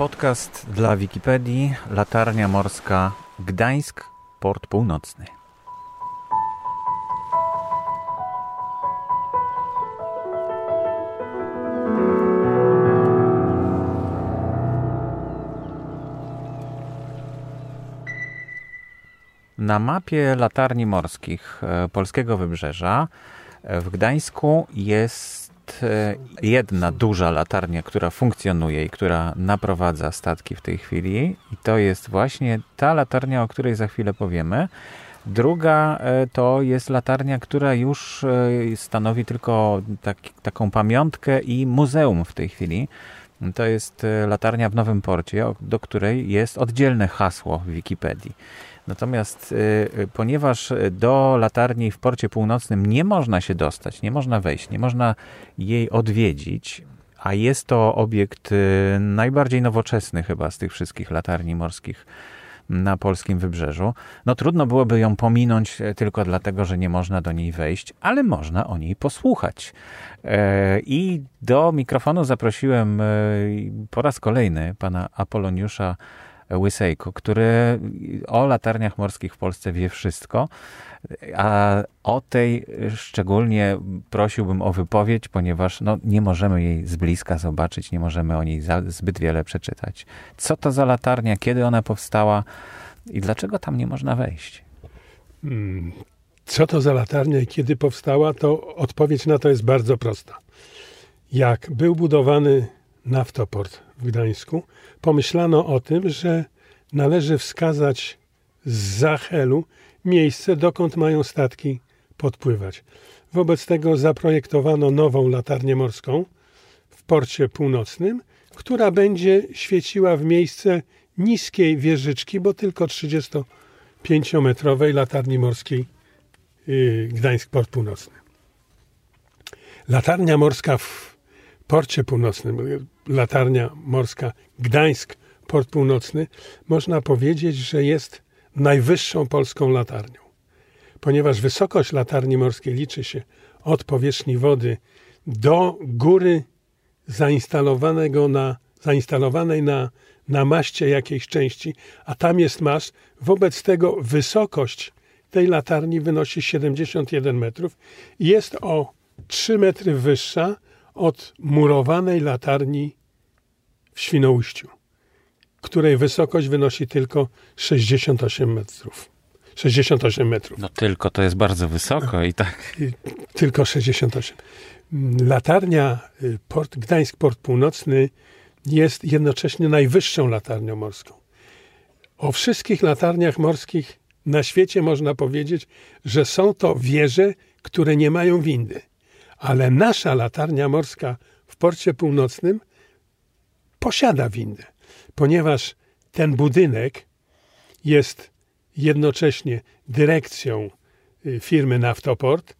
Podcast dla Wikipedii Latarnia Morska Gdańsk, Port Północny. Na mapie latarni morskich e, polskiego wybrzeża e, w Gdańsku jest e, jedna duża latarnia, która funkcjonuje i która naprowadza statki w tej chwili. I to jest właśnie ta latarnia, o której za chwilę powiemy. Druga to jest latarnia, która już stanowi tylko tak, taką pamiątkę i muzeum w tej chwili. To jest latarnia w Nowym Porcie, do której jest oddzielne hasło w Wikipedii. Natomiast y, y, ponieważ do latarni w porcie północnym nie można się dostać, nie można wejść, nie można jej odwiedzić, a jest to obiekt y, najbardziej nowoczesny chyba z tych wszystkich latarni morskich na polskim wybrzeżu, no trudno byłoby ją pominąć tylko dlatego, że nie można do niej wejść, ale można o niej posłuchać. E, I do mikrofonu zaprosiłem po raz kolejny pana Apoloniusza Łysejko, który o latarniach morskich w Polsce wie wszystko, a o tej szczególnie prosiłbym o wypowiedź, ponieważ no, nie możemy jej z bliska zobaczyć, nie możemy o niej zbyt wiele przeczytać. Co to za latarnia, kiedy ona powstała i dlaczego tam nie można wejść? Hmm. Co to za latarnia i kiedy powstała, to odpowiedź na to jest bardzo prosta. Jak był budowany naftoport w Gdańsku, pomyślano o tym, że należy wskazać z Zachelu miejsce, dokąd mają statki podpływać. Wobec tego zaprojektowano nową latarnię morską w porcie północnym, która będzie świeciła w miejsce niskiej wieżyczki, bo tylko 35-metrowej latarni morskiej y, Gdańsk Port Północny. Latarnia morska w porcie północnym, latarnia morska Gdańsk, port północny, można powiedzieć, że jest najwyższą polską latarnią. Ponieważ wysokość latarni morskiej liczy się od powierzchni wody do góry zainstalowanego na, zainstalowanej na, na maście jakiejś części, a tam jest masz. Wobec tego wysokość tej latarni wynosi 71 metrów jest o 3 metry wyższa od murowanej latarni w Świnoujściu, której wysokość wynosi tylko 68 metrów. 68 metrów. No tylko to jest bardzo wysoko i tak. Tylko 68. Latarnia y, Port, Gdańsk Port Północny jest jednocześnie najwyższą latarnią morską. O wszystkich latarniach morskich na świecie można powiedzieć, że są to wieże, które nie mają windy ale nasza latarnia morska w porcie północnym posiada windę, ponieważ ten budynek jest jednocześnie dyrekcją y, firmy Naftoport,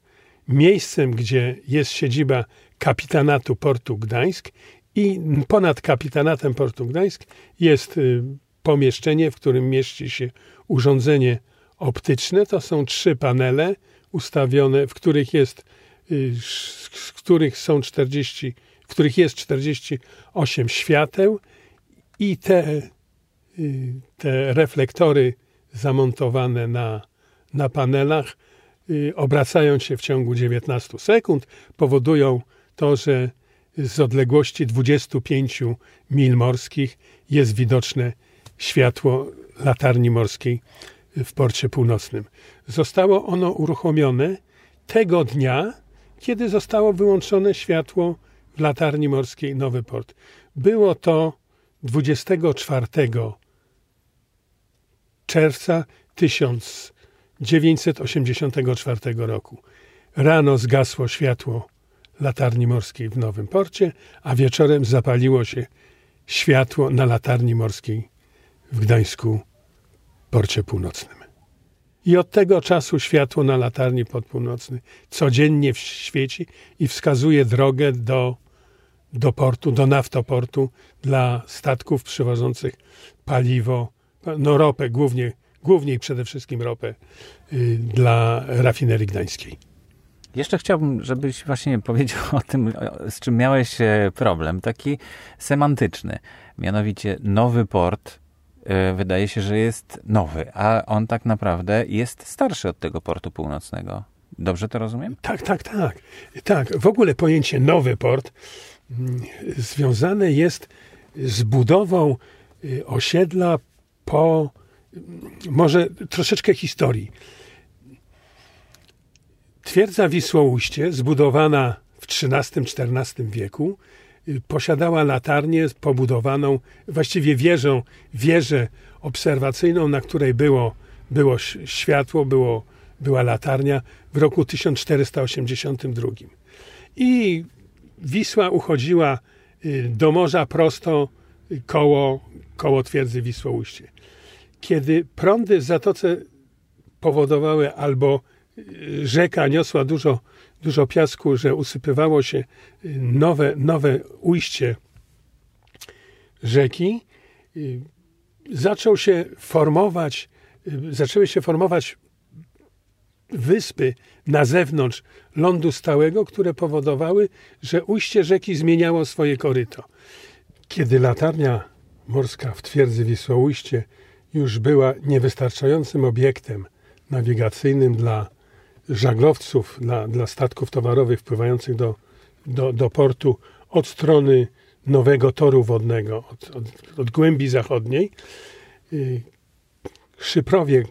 miejscem, gdzie jest siedziba kapitanatu Portu Gdańsk i ponad kapitanatem Portu Gdańsk jest y, pomieszczenie, w którym mieści się urządzenie optyczne. To są trzy panele ustawione, w których jest z których są 40, w których jest 48 świateł i te, y, te reflektory zamontowane na, na panelach y, obracają się w ciągu 19 sekund, powodują to, że z odległości 25 mil morskich jest widoczne światło latarni morskiej w porcie północnym. Zostało ono uruchomione tego dnia, kiedy zostało wyłączone światło w latarni morskiej Nowy Port. Było to 24 czerwca 1984 roku. Rano zgasło światło latarni morskiej w Nowym Porcie, a wieczorem zapaliło się światło na latarni morskiej w Gdańsku, porcie północnym. I od tego czasu światło na latarni podpółnocnej codziennie świeci i wskazuje drogę do, do portu, do naftoportu dla statków przywożących paliwo, no ropę, głównie, głównie i przede wszystkim ropę y, dla rafinerii gdańskiej. Jeszcze chciałbym, żebyś właśnie powiedział o tym, z czym miałeś e, problem, taki semantyczny. Mianowicie nowy port wydaje się, że jest nowy, a on tak naprawdę jest starszy od tego portu północnego. Dobrze to rozumiem? Tak, tak, tak. Tak, w ogóle pojęcie nowy port mm, związane jest z budową y, osiedla po mm, może troszeczkę historii. Twierdza Wisłoujście, zbudowana w XIII-XIV wieku, posiadała latarnię pobudowaną, właściwie wieżą, wieżę obserwacyjną, na której było, było światło, było, była latarnia w roku 1482. I Wisła uchodziła y, do morza prosto y, koło, koło twierdzy Wisłoujście. Kiedy prądy w zatoce powodowały albo rzeka niosła dużo, dużo piasku, że usypywało się nowe, nowe ujście rzeki, zaczął się formować, zaczęły się formować wyspy na zewnątrz lądu stałego, które powodowały, że ujście rzeki zmieniało swoje koryto. Kiedy latarnia morska w twierdzy Wisłoujście już była niewystarczającym obiektem nawigacyjnym dla żaglowców, dla, dla statków towarowych wpływających do, do, do portu od strony nowego toru wodnego, od, od, od głębi zachodniej. Y, szyprowie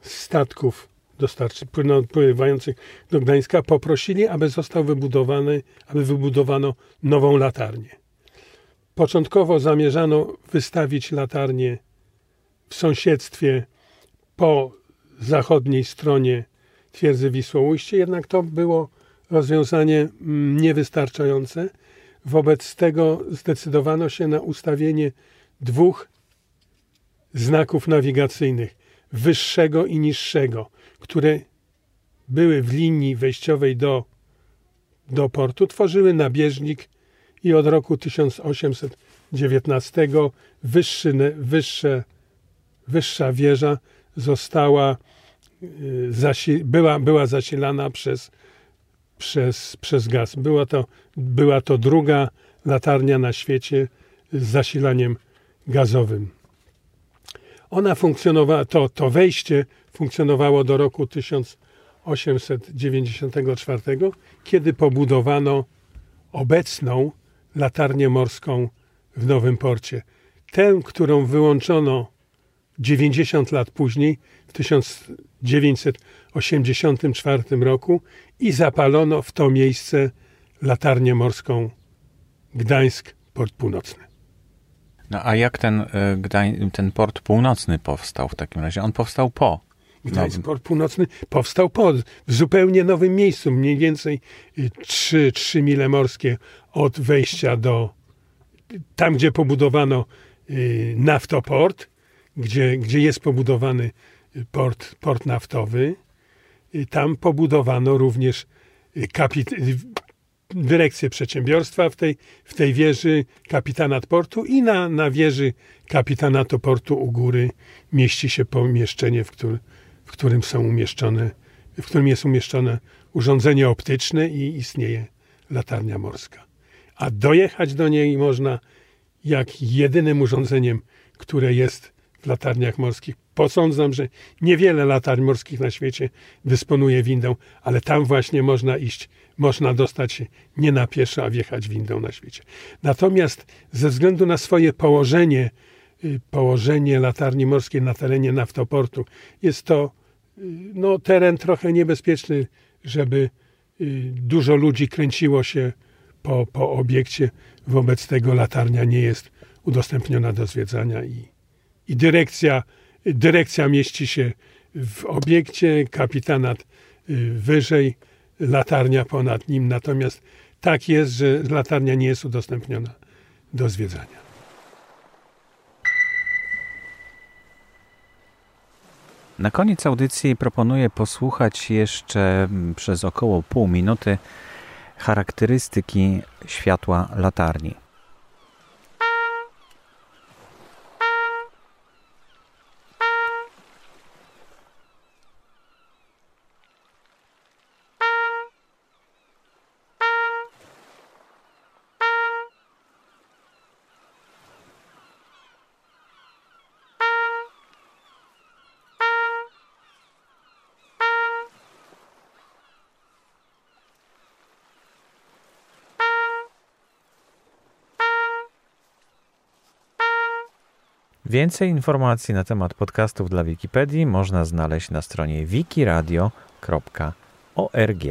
statków dostarczy, pływających do Gdańska poprosili, aby został wybudowany, aby wybudowano nową latarnię. Początkowo zamierzano wystawić latarnię w sąsiedztwie po zachodniej stronie twierdzy Wisłoujście, jednak to było rozwiązanie mm, niewystarczające. Wobec tego zdecydowano się na ustawienie dwóch znaków nawigacyjnych, wyższego i niższego, które były w linii wejściowej do, do portu, tworzyły nabieżnik i od roku 1819 wyższy, wyższe, wyższa wieża została zasi była, była zasilana przez, przez, przez gaz. Była to, była to druga latarnia na świecie z zasilaniem gazowym. Ona funkcjonowała, to, to wejście funkcjonowało do roku 1894, kiedy pobudowano obecną latarnię morską w Nowym Porcie. Tę, którą wyłączono 90 lat później, w 1984 roku i zapalono w to miejsce latarnię morską Gdańsk, port północny. No a jak ten, e, Gdań, ten port północny powstał w takim razie? On powstał po. Gdańsk Port Północny powstał po, w zupełnie nowym miejscu, mniej więcej 3, 3 mile morskie od wejścia do, tam gdzie pobudowano y, naftoport, gdzie, gdzie jest pobudowany port, port naftowy. Tam pobudowano również kapit- dyrekcję przedsiębiorstwa w tej, w tej wieży, kapitanat portu i na, na wieży kapitanatu portu u góry mieści się pomieszczenie, w, który, w którym są umieszczone, w którym jest umieszczone urządzenie optyczne i istnieje latarnia morska. A dojechać do niej można jak jedynym urządzeniem, które jest latarniach morskich. Posądzam, że niewiele latarń morskich na świecie dysponuje windą, ale tam właśnie można iść, można dostać się nie na pieszo, a wjechać windą na świecie. Natomiast ze względu na swoje położenie, y, położenie latarni morskiej na terenie naftoportu, jest to y, no, teren trochę niebezpieczny, żeby y, dużo ludzi kręciło się po, po obiekcie. Wobec tego latarnia nie jest udostępniona do zwiedzania i i dyrekcja, dyrekcja mieści się w obiekcie, kapitanat y, wyżej, latarnia ponad nim. Natomiast tak jest, że latarnia nie jest udostępniona do zwiedzania. Na koniec audycji proponuję posłuchać jeszcze przez około pół minuty charakterystyki światła latarni. Więcej informacji na temat podcastów dla Wikipedii można znaleźć na stronie wikiradio.org.